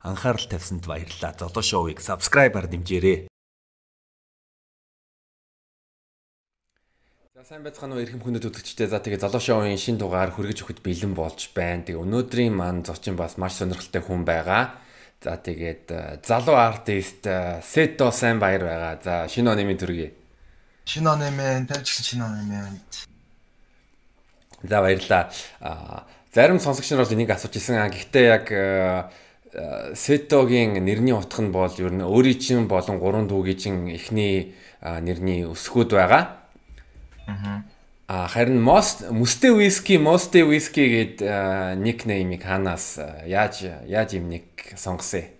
Анхаарал тавьсанд баярлалаа. Золоо шоуийг subscribe-аар дэмжээрэй. За сайн байцгаана уу эрхэм хүндэт үзэгчдээ. За тэгээ Золоо шоуын шин дугаар хүргэж өгөхөд бэлэн болж байна. Тэгээ өнөөдрийн маань зочин бас маш сонирхолтой хүн байгаа. За тэгээд э, залуу артист Сето сайн баяр байгаа. За шинэ оны минь төргий. Шинэ оны минь тань ч гэсэн шинэ оны минь. За баярлалаа. А зарим сонсогч нар бол энийг асууж исэн. Гэхдээ яг э, Сетогийн нэрний утга нь бол ер нь өөрийн чинь болон гурван дүүгийн чинь эхний нэрний өсгүүд байгаа. Аа харин Most Musтэй Whisky, Mosтэй Whisky гэд никнеймийг ханаас яаж яаж юм нэг сонгосон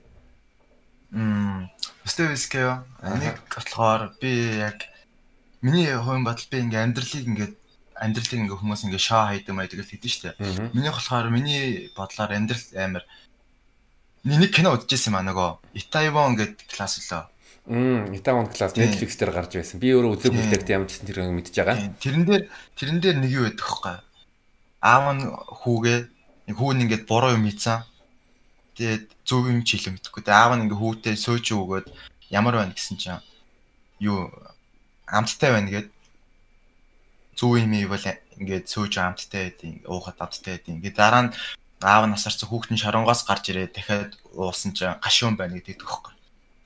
юм? Musтэй Whisky юу? Энийг болохоор би яг миний хувийн батал би ингээ амьдралыг ингээ амьдралыг ингээ хүмүүс ингээ шоо хайдаг гэж хэлдэг шүү дээ. Миний болохоор миний бодлоор амьдрал амар нэг кино үзчихсэн юм аа нөгөө Итайвон гэдэг класс лөө. Мм, Итайвон класс Netflix дээр гарч байсан. Би өөрөө үзээгүй л дээ ямар ч гэсэн тэр юм мэдчихэж байгаа. Тэрэн дээр тэрэн дээр нэг юу байдаг хөхгүй. Аав нь хүүгээ нэг хүү нь ингээд буруу юм хийсэн. Тэгээд зөв юм ч хэлэн мэдхгүй. Тэгээд аав нь ингээд хүүтэй сөөж өгөөд ямар байна гэсэн чинь юу амттай байна гэд зүү юм ийм бол ингээд сөөж амттай байдیں۔ уухад амттай байдیں۔ Ингээд дараа нь аав насарсан хүүхэд нь шоронгоос гарч ирээд дахиад уусан чинь гашуун байна гэдэг тоххой.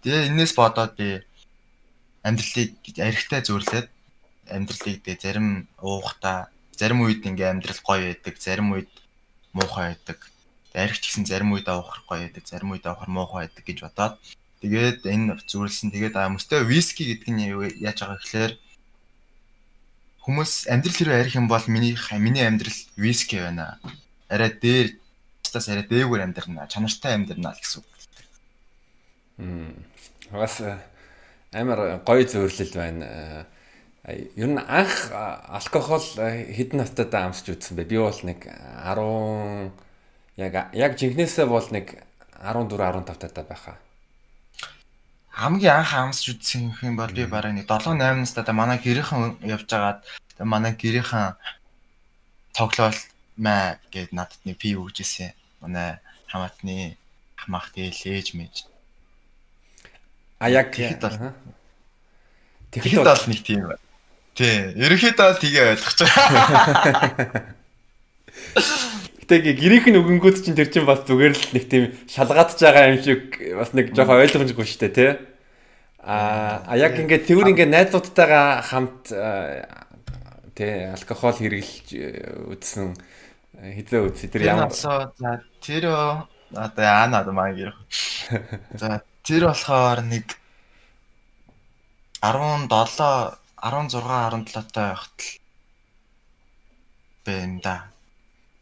Тэгээ энээс бодоод би амьдралыг архитай зөөрлөөд амьдралыг дэ зарим уухта зарим үед ингээ амьдрал гоё байдаг, зарим үед муухай байдаг. Архич гэсэн зарим үед авахар гоё байдаг, зарим үед авахар муухай байдаг гэж бодоод тэгээд энэ зөөрлсөн. Тэгээд аа мөстэй виски гэдэг нь яаж байгаа гэхээр хүмүүс амьдрал хэрэг арих юм бол миний миний амьдрал виски байна. Арай дээр бусдаас арай дээгүүр амьдрна, чанартай амьдрна гэсэн үг. Мм. Бас э, амар гоё зөвөрлөл байна. Э, ер нь анх алкогол э, хэдэн настайдаа амсч үзсэн бэ? Би бол нэг 10 яг яг жинхнээсээ бол нэг 14 15 таатай байхаа. Хамгийн анх амсч үзсэн юм бол би бараг нэг 7 8 настайдаа манай гэрийнхэн явж байгаад манай гэрийнхэн тоглоал маа гэд надад нэг пи өгчээсэн манай хамаатны хамаах дээл ээж мэж. А яг тэгэхэд бол тэгэхэд бол нэг тийм. Тий, ерөнхийдөө бол тгээ ойлгож байгаа. Гэтэ гэрийнх нь өгөнгүүд чинь тэр чинь бас зүгээр л нэг тийм шалгаадж байгаа юм шиг бас нэг жоохон ойлгомжгүй шүү дээ, тий. А а яг ингээд тэр ингээд найзуудтайгаа хамт тий алкогол хэрэглэж үдсэн хизээ үдсэ тэр ямар за тэр одоо яана маа гэр. За тэр болохоор нэг 17 16 17 таа байхад л байна да.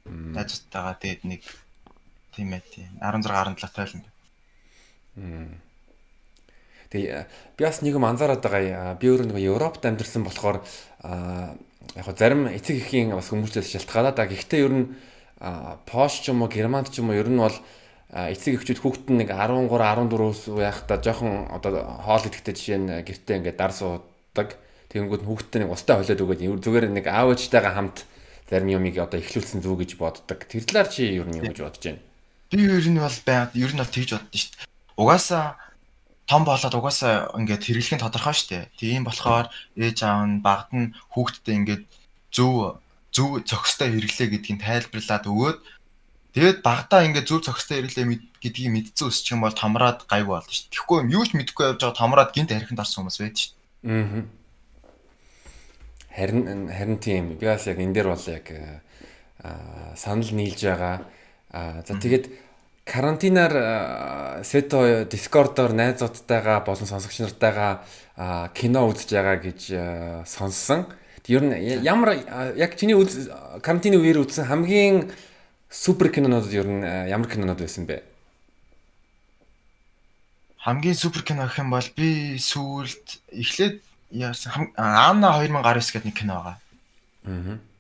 Найзтайгаа тэгээд нэг тийм ээ тийм 16 17 таа л юм. Тэгээ би бас нэг юм анзаараад байгаа. Би өөрөө нэг Европт амьдарсан болохоор яг хо зарим эцэг эхийн бас хүмүүсээс шалтгаалаад а гэхдээ ер нь Пош ч юм уу Германд ч юм уу ер нь бол эцэг эхчүүд хүүхэд нь нэг 13 14-өөс байхдаа жоохон одоо хоол идэхтэй жишээ нь гэртээ ингээд дар суудаг. Тэгэнгүүт хүүхэдтэй нэг устай холиод өгөөд зүгээр нэг аав ээжтэйгээ хамт зарим юмыг одоо эхлүүлсэн зүг гэж боддог. Тэр талаар чи ер нь юу гэж бодож байна? Би ер нь бол байгаад ер нь бол тэгж боддоо шүү дээ. Угаасаа том болоод угаасаа ингээд хэрэглэх нь тодорхой шүү дээ. Тийм болохоор ээж аав нь багт нь хүүхдтэй ингээд зөв зөв зохистой хэрэглээ гэдгийг тайлбарлаад өгөөд тэгээд багтаа ингээд зөв зохистой хэрэглээ гэдгийг мэдсэн өсчих юм бол томроод гайгүй болно шүү дээ. Тэгэхгүй юм юу ч мэдэхгүй явж байгаа томроод гинт хариханд орсон хүмүүс байдаг шүү дээ. Аа. Харин харин тийм би бас яг энэ дээр бол яг санал нийлж байгаа. Аа за тэгээд карантинаар сето дискордоор найзуудтайгаа болон сонсогч нартайгаа кино үзэж байгаа гэж сонссон. Ер нь ямар яг чиний карантины үеэр үзсэн хамгийн супер кинонууд ер нь ямар кинонууд байсан бэ? Хамгийн супер кино гэх юм бол би сүүлд эхлээд яасан Анна 2019 гэдэг нэг кино байгаа. Аа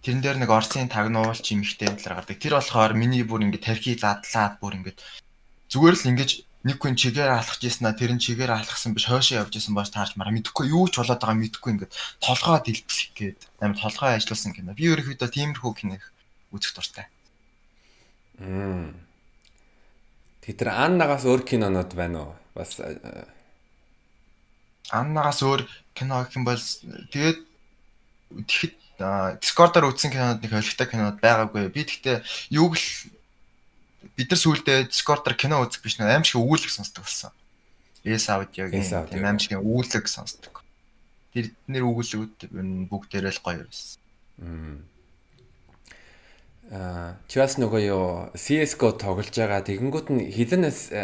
Тэрэн дээр нэг Орсын тагнуулч эмхтэй талаар гардаг. Тэр болохоор миний бүр ингэ тархи задлаад бүр ингэ зүгээр л ингэж нэг хүн чигээр алхаж ийснаа тэр нь чигээр алхсан биш хойшоо явж исэн бааш таарч мараа мэдхгүй юу ч болоод байгаа мэдхгүй ингээд толгоо дэлбэлэх гээд амар толгоо ажилласан кино. Би ерөөхдөө тиймэрхүү кино үзэх дуртай. Мм. Тэр Аннагаас өөр кинонууд байна уу? Бас Аннагаас өөр кино гэх юм бол тэгээд тэгэхэд Discord-оор үзсэн кинонууд нэг холигтой кинонууд байгаагүй. Би тэгтээ юуг л бид нар сүүлдээ Discord-оор кино үзэх биш нэг аим шиг өгүүлэг сонсдог болсон. Эс аудиогийн тийм аим шиг өгүүлэг сонсдог. Тэр нэр өгүүлэгүүд бүгдээрээ л гоё байсан. Аа чивас нөгөө юу CS:GO тоглож байгаа тэгэнгүүт нь хідэнэс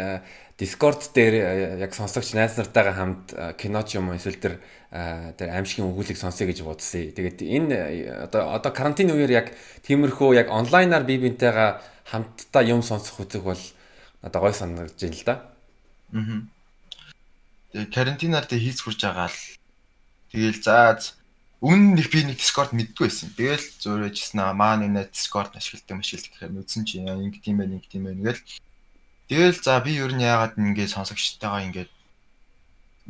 Discord дээр э, яг сонсогч найз нартайгаа хамт э, кино ч юм уу эсвэл тэр э, тэр аимшигын өгүүлэг сонсъё гэж бодсон. Тэгээд энэ одоо одоо карантин үеэр яг тиймэрхүү яг онлайнаар бие биентэйгээ хамтдаа юм сонсох үзэг бол одоо гой санагдаж байна л да. Аа. Тэгээд карантинаар тэг хийц хурж байгаа л тэгээл заа Өмнө нэг би нэг Discord мэддгүй байсан. Тэгэл зөөрөөжсэн аа маа нэг Discord ашигладаг машилт гэхээр нүдсэн чи ингэ тийм байх ингэ тийм байх тэгэл Тэгэл за би ер нь яагаад ингэ сонсогчтойгоо ингэ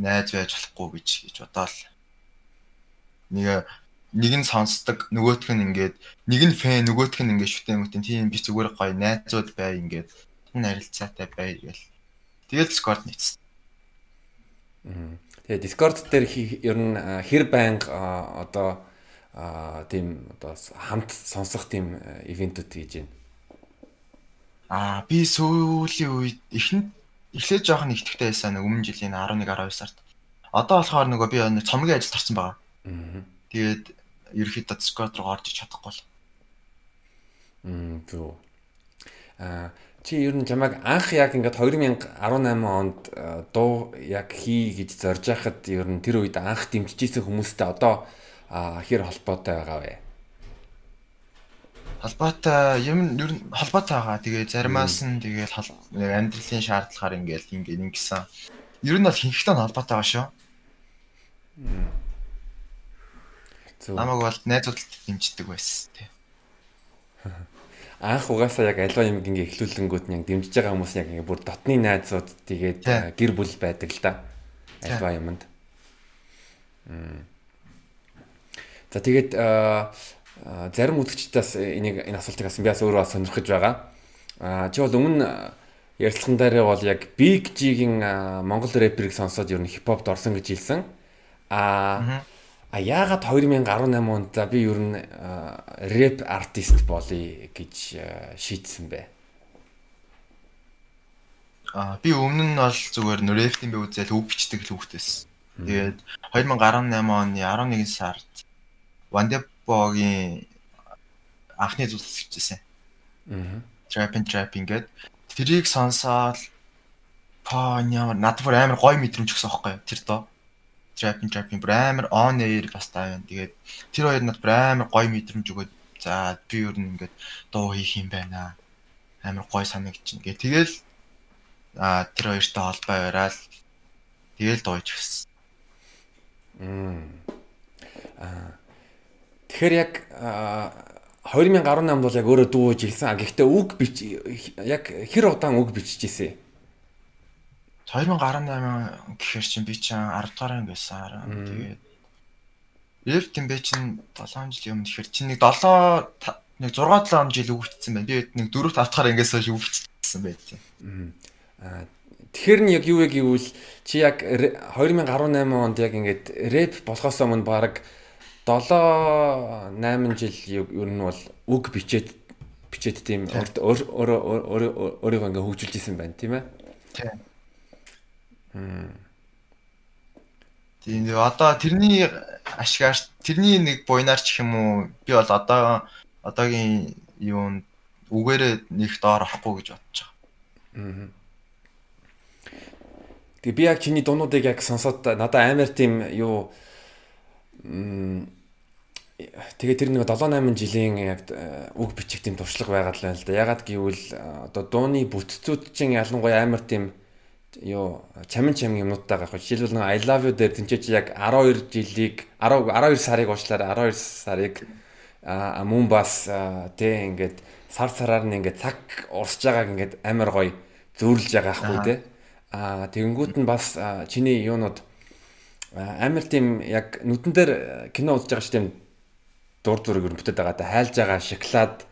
найз байж болохгүй гэж гэж бодоол. Нэг нэг нь сонсдог, нөгөөх нь ингээд нэг нь фэн, нөгөөх нь ингээд шүтэн мөтэн тийм би зүгээр гоё найзууд бай ингээд энэ харилцаатай бай гэл. Тэгэл Discord нийцсэн. Тэгээ Discord дээр ер нь хэр байнга одоо тийм одоо хамт сонсох тийм ивентүүд хийж байна. Аа би сүүлийн үед ихэнд эхлээд жоох нэгтгэвтэй байсан нэг өмнө жилийн 11 12 сард. Одоо болохоор нөгөө би нэг цомгийн ажил тарсан байгаа. Аа. Тэгээд ерөөхдөө Discord руу орж ич чадахгүй л. Мм төө. Аа чи ер нь чамайг анх яг ингээд 2018 онд дуу яг хий гэж зорж байхад ер нь тэр үед анх дэмжижсэн хүмүүстэй одоо хэр холбоотой байгаа вэ? Холбоотой юм ер нь холбоотой байгаа. Тэгээ заримаас нь тэгээд амьдралын шаардлагаар ингээл ингээд ингэсэн. Ер нь бол хинхтэй холбоотой байгаа шүү. Намаг бол найзуудад дэмждэг байсан тий. Анх угаасаа яг альва юм ингээ эхлүүлэнгүүд нь яг дэмжиж байгаа хүмүүс яг ингээ бүр дотны найзууд тэгээд гэр бүл байдаг л да. Альва юмд. За тэгээд зарим үзэгчдээс энийг энэ асуултыг асан би бас өөрөө сонирхож байгаа. А чи бол өмнө ярилцлаган дээр бол яг Big G-ийн Монгол рэперийг сонсоод ер нь хипхопд орсон гэж хэлсэн. А а яагаад 2018 онд за би ер нь рэп артист болъё гэж шийдсэн бэ? А би өмнө нь бол зүгээр рэптийн би үзэл үг бичдэг л хүүхдээс. Тэгээд 2018 оны 11 сард Вандеп Богийн анхны зүйлс хийжсэн. Аа. Trapping trapping гэд тэрийг сонсоод па ямар надад бүр амар гоё мэдрэмж өгсөн байхгүй юу? Тэр доо. Trapping trapping бүр амар on air бас таа. Тэгээд тэр хоёр надад бүр амар гоё мэдрэмж өгөөд за би юу нэг ингээд дуу хийх юм байна. Амар гоё санагдчихна гэ. Тэгэл а тэр хоёртой холбоо бараал тэгэл дууж гисэн. Мм. Аа Тэгэхээр яг 2018 бол яг өөрөө дууж ирсэн. Гэхдээ үг бич яг хэр удаан үг бичиж ирсэн. 2018 гэхээр чинь би чинь 10 дугаар анги байсан. Тэгээд Лев Тимбэ чинь 7 жил юм тэгэхээр чинь нэг 7 нэг 6 7 жил бичсэн байна. Би нэг 4 5 дахь ангиас хойш бичсэн байт тийм. Аа Тэгэхээр нь яг юу вэ гэвэл чи яг 2018 онд яг ингээд рэп болохоос өмнө баг 7 8 жил ер нь бол үг бичээд бичээд тийм өөрийгөө ингээ хөгжүүлж исэн байна тийм ээ. Тийм. Тийм одоо тэрний ашгаар тэрний нэг буйнаар ч юм уу би бол одоо одоогийн юун үгээрээ нэг доор орохгүй гэж бодож байгаа. Аа. Тэгээ би яг чиний дуунуудыг яг сонсоод надад амар тийм юу Тэгээ тэр нэг 7 8 жилийн яг э, үг бичих тийм туршлага байгаад л байна л да. Ягаад гэвэл э, одоо дууны бүтцүүд чинь ялангуяа амар тийм юу чамин чамин юмнуудтай гах. Жишээлбэл нэг I love you дээр тэнцээч яг 12 жилийг 10 12 сарыг уучлаарай 12 сарыг а мөн бас тий ингээд сар сараар нь ингээд цаг урсж байгааг ингээд амар гоё зөөрлж байгаа хгүй тий. А тэгэнгүүт нь бас чиний юунууд амар тийм яг нүдэн дээр кино үзэж байгаа ш тийм дур зүрэг өрнөтөд байгаа хайлж байгаа шоколад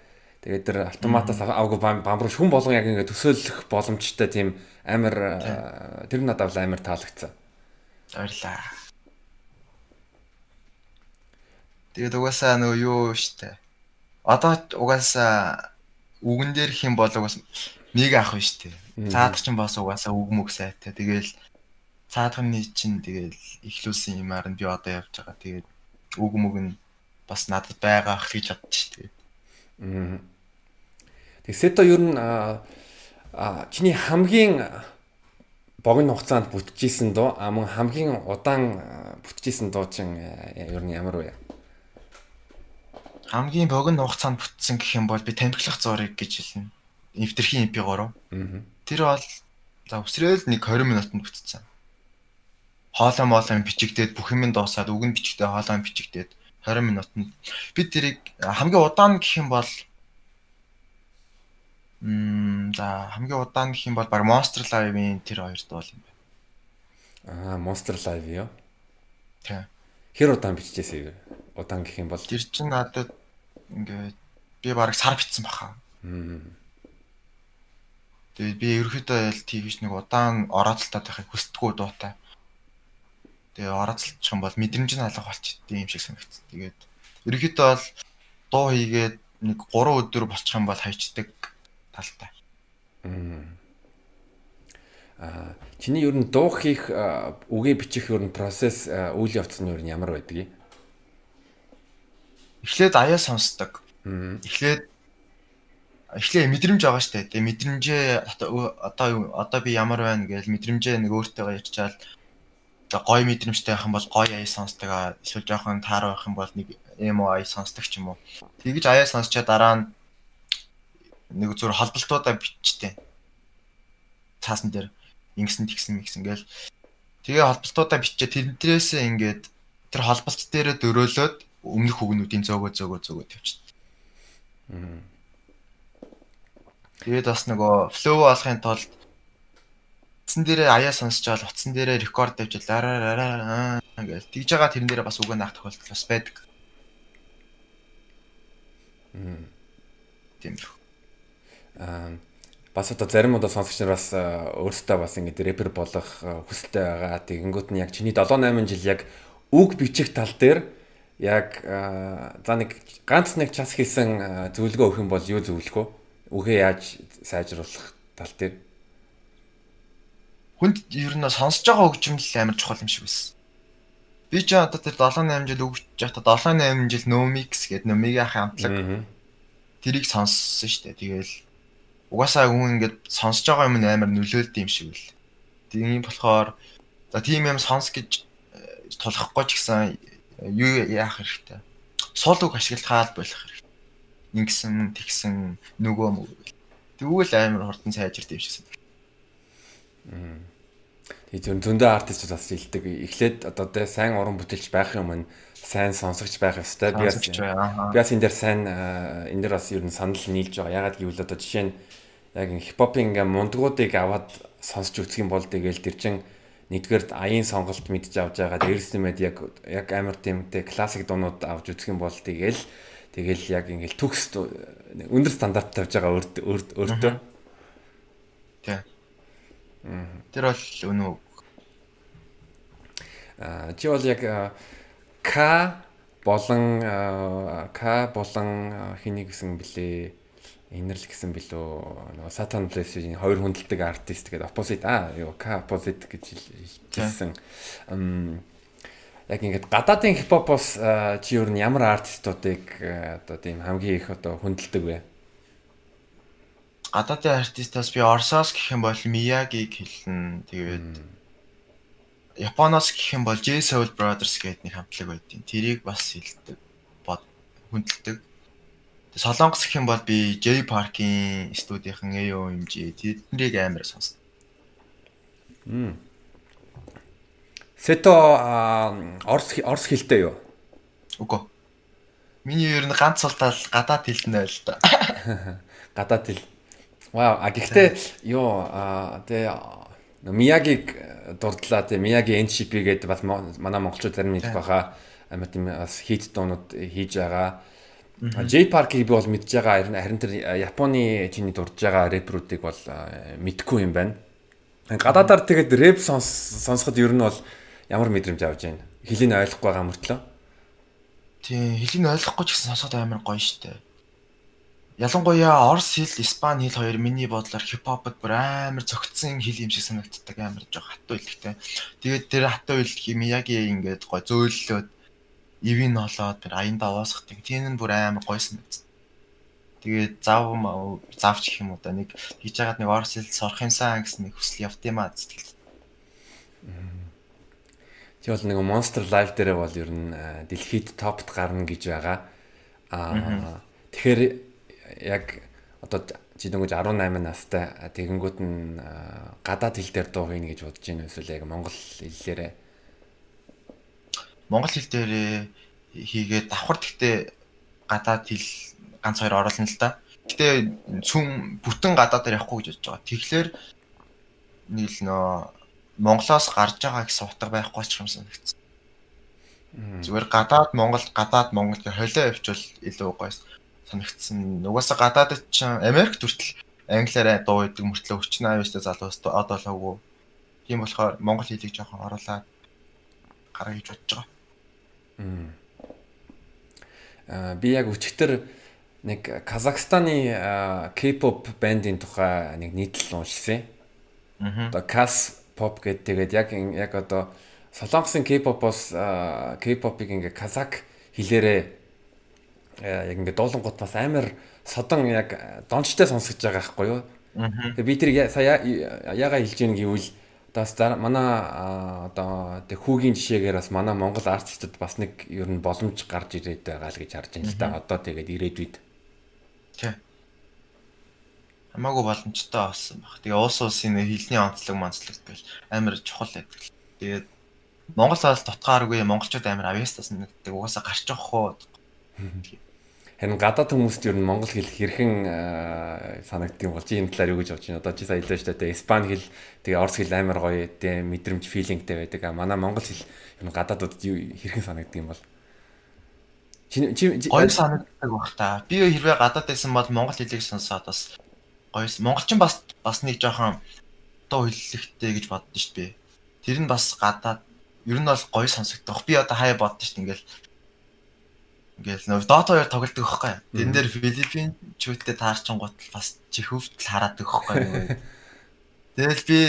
Тэгээд тэр автоматаас аваагүй бамбар хүн болгон яг ингээд төсөөлөх боломжтой тийм амар тэр надад бол амар таалагдсан. Баярлаа. Тэгээд угаасаа нөгөө юу штэ. Одоо угаасаа үгэн дээр их юм бол угаас нэг ах нь штэ. Цаадах чинь бас угаасаа үг мөг сайтай. Тэгээл цаадахны чинь тэгээл ихлүүлсэн юмар нь би одоо явж байгаа. Тэгээд үг мөг нь бас надад байгаа ах гэж бодчих штэ. Аа Тэг Сето ер нь а чиний хамгийн богино хугацаанд бүтчихсэн доо а мөн хамгийн удаан бүтчихсэн дуу чин ер нь ямар вэ? Хамгийн богино хугацаанд бүтсэн гэх юм бол би тамхилах зургийг гэж хэлнэ. Эвтерхийн MP3. Аа. Тэр бол за өсрөөл нэг 20 минутанд бүтцсэн. Хоолой моолой бичигдээд бүх юм дуусаад үгэн бичигдээ хоолой бичигдээд 20 минутанд би тэрийг хамгийн удаан гэх юм бол Мм за хамгийн удаан гэх юм бол баг Monster Live-ийн тэр хоёр дуул юм байна. Аа Monster Live юу? Тий. Хэр удаан бичижээсэй юу? Удаан гэх юм бол тэр чинь надад ингээд би баг сар битсэн баха. Мм. Тэгээд би ерөөхдөө ял тийгш нэг удаан орооцолтой байхыг хүсдэггүй дуутай. Тэгээ орооцолчих юм бол мэдрэмж нь алга болчихдээ юм шиг санагдсан. Тэгээд ерөөхдөө бол дуу хийгээд нэг 3 өдөр болчих юм бол хайчдаг талтай. Аа чиний ер нь дуу хийх үгээ бичих ер нь процесс үйл явц нь ер нь ямар байдгийг? Эхлээд аяа сонсдог. Эхлээд эхлээ мэдрэмж байгаа штэ. Тэгээ мэдрэмжээ одоо одоо би ямар байна гэж мэдрэмжээ нэг өөртөө ярьчаал гой мэдрэмжтэй юм бол гой аяа сонсдог. Эсвэл жоохон таар байх юм бол нэг эмо аяа сонсдог ч юм уу. Тэгж аяа сонсчоо дараа нь нэг зүгээр холболтуудаа бичтэй. Цаасан дээр ингэсэн тэгсэн мэгсэн гээл. Тэгээ холболтуудаа бичээ тэрнээсээ ингээд тэр холболт дээрээ дөрөөлөөд өмнөх үгнүүдийн зөөгөө зөөгөө зөөгөө тавьчихсан. Тэгээд бас нөгөө флоу болохын тулд утсан дээрээ аяа сонсч байгаа утсан дээрээ рекорд тавьж лараа гэж тэгж байгаа тэрэн дээрээ бас үгээ наах тохиолдол бас байдаг. Мм. Тиймэрхүү бас одоо зарим удаа сонсогч нар бас өөрсдөө бас ингэ рэпер болох хүсэлтэй байгаа. Тэгэнгүүт нь яг чиний 7 8 жил яг үг бичих тал дээр яг за нэг ганц нэг час хийсэн зөвлөгөө өгөх юм бол юу зөвлөх вэ? Үгээ яаж сайжруулах тал дээр? Хүнд ер нь сонсож байгаа хөгжмөл амар чухал юм шиг байсан. Би ч одоо тэр 7 8 жил үг бичих та 7 8 жил No Mix гэдэг Номигийн хамтлаг тэрийг сонссон шүү дээ. Тэгээл угаасаа хүн ингээд сонсож байгаа юм амар нөлөөлд юм шиг л. Тийм болохоор за тийм юм сонс гэж э, тулахгүй ч гэсэн юу яах хэрэгтэй. Сул үг ашиглахаа болох хэрэгтэй. Ингэсэн тэгсэн нөгөө мөг. Тэгвэл амар хурдан сайжирд юм шиг Тэгээд зөндөө артистууд бас хэлдэг. Эхлээд одоо тэ сайн уран бүтээлч байх юм нь сайн сонсогч байх ёстой. Би бас би бас энэ дээр сайн энэ дээр бас ер нь санал нийлж байгаа. Ягаад гэвэл одоо жишээ нь яг хипхопын ингээм мундгуудыг аваад сонсч үзэх юм бол тэгэл тэр чин нэгдүгээр аяын сонголт мэдж авч байгаа. Дээрс нэмээд яг яг амар тиймтэй классик дуунууд авч үзэх юм бол тэгэл тэгэл яг ингээл төгс өндөр стандарт тавьж байгаа өөртөө. Тэр бол өнөө. Аа чи бол яг К болон К болон хэнийг гэсэн блэ? Инэрл гэсэн билүү нөгөө Satan Place-ийн хоёр хүндэлдэг артист гэдэг opposite аа юу K opposite гэж хэлсэн. Мм яг ингээд гадаадын хипхопоос чи юу н ямар артистуудыг одоо тийм хамгийн их одоо хүндэлдэг вэ? Гадаадын артистаас би Орсоос гэх юм бол Miyagi-г хэлнэ. Тэгээд Японоос гэх юм бол J Soul Brothers гэдэг нэг хамтлаг байдیں۔ Тэрийг бас хэлдэг. Бод хүндэлдэг. Солонгос гэх юм бол би J Park-ийн студийнхан AOMG тэднийг амар сонсдог. Мм. Сето орс орс хэлтэй юу? Үгүй. Миний ер нь ганц султал гадаад хэлнэ л да. Гадаад хэл. Вау, а гэхдээ юу а тэ Миягийг дурдлаа тэ Мияги NCP гэдэг бас манай монголчууд зарим нэг баха амар тийм бас хит дуунууд хийж байгаа J Park-ийг би бол мэдж байгаа харин тэр Японы чиний дурж байгаа рэперүүдийг бол мэдгүй юм байна. Гадаадаар тэгээд рэп сонсоход ер нь бол ямар мэдрэмж авж байна? Хэлийг ойлгохгүй байгаа мөртлөө. Тийм, хэлийг ойлгохгүй ч гэсэн сонсоход амар гоё штэ. Ялангуяа орс хэл, испани хэл хоёр миний бодлоор хипхопд бүр амар зөгцсөн хэл юм шиг санагддаг амар жоо хатуу хэлхтэй. Тэгээд тэр хатуу хэлхий Мияги ингээд гоё зөөллөөд ивэн олоод тэр аянда уусгах тийм нь бүр амар гоё санагдсан. Тэгээд зав завч гэх юм уу да нэг хийж байгаад нэг орс хэл сурах юмсан гэсэн нэг хүсэл явт юм аа сэтгэл. Тэг бол нэг Monster Live дээр бол ер нь дэлхийд топт гарна гэж байгаа. Аа тэгэхээр яг одоо чи дөнгөж 18 настай тэгэнгүүт нь гадаад хэл дээр дуу хийнэ гэж бодож байна эсвэл яг монгол хэллээрээ монгол хэл дээр хийгээд давхар гэхдээ гадаад хэл ганц хоёр оруулна л да. Гэтэ сүм бүтэн гадаадаар явахгүй гэж бодож байгаа. Тэгэхээр нэг л нөө Монголоос гарч байгаа гэсэн утга байхгүй ч юм санагдсан. Зүгээр гадаад Монгол гадаад Монгол гэх холио явчвал илүү гоё санагдсан. Угаасаа гадаадд ч Америк хүртэл англиараа дуу идэг мөртлөө өчнө аюустай залуус одоо л хавгүй. Тийм болохоор монгол хэлийг жоохон оруулаад гаргая гэж бодож байгаа. Аа би яг өчтөр нэг Казахстаны K-pop бандын тухай нэг нийтлэл уншсан. Аа. Одоо Kas pop гэдэг тэгээд яг яг одоо Солонгосын K-pop-оос K-pop-ыг ингээ казак хэлээрээ яг ингээ дуулангууд бас амар содон яг дончтой сонсож байгаа байхгүй юу. Тэгээ би тэр сая яага хэлж ийн гэвэл бас манай одоо тэг хүүгийн жишээгээр бас манай Монгол артистууд бас нэг ер нь боломж гарч ирээд байгаа л гэж харж байна л да. Одоо тэгээд ирээдүйд. Тий. Хамаагүй боломжтой болсон баг. Тэгээ уус улсын хэлний онцлог манцлог гэл амар чухал байдаг. Тэгээд Монгол улс дутгааргүй монголчууд амар авьяастаас нэгдэг угаасаа гарч явах уу. Харин гадаад хүмүүст ер нь монгол хэл хэрхэн санагдсан бол чи энэ талаар юу гэж бодож байна? Одоо чи сая хэлсэн шүү дээ. Испани хэл тэгээ орос хэл амар гоё тэ мэдрэмж филингтэй байдаг. А манай монгол хэл ер нь гадаадууд хэрхэн санагдсан юм бол? Чи чи гоё санагддаг баг та. Би хэрвээ гадаад байсан бол монгол хэлийг сонсоод бас гоё. Монголчин бас бас нэг жоохон дуу хэллэгтэй гэж боддоо шүү дээ. Тэр нь бас гадаад ер нь бол гоё сонсогдох. Би одоо хаяа боддоо шүү дээ. Ингээл Ингээл нөө Dota 2 тоглодог байхгүй. Тэн дээр Филиппин чүүттэй таарчингууд бас чихөвтл хараад байхгүй. Тэгэл би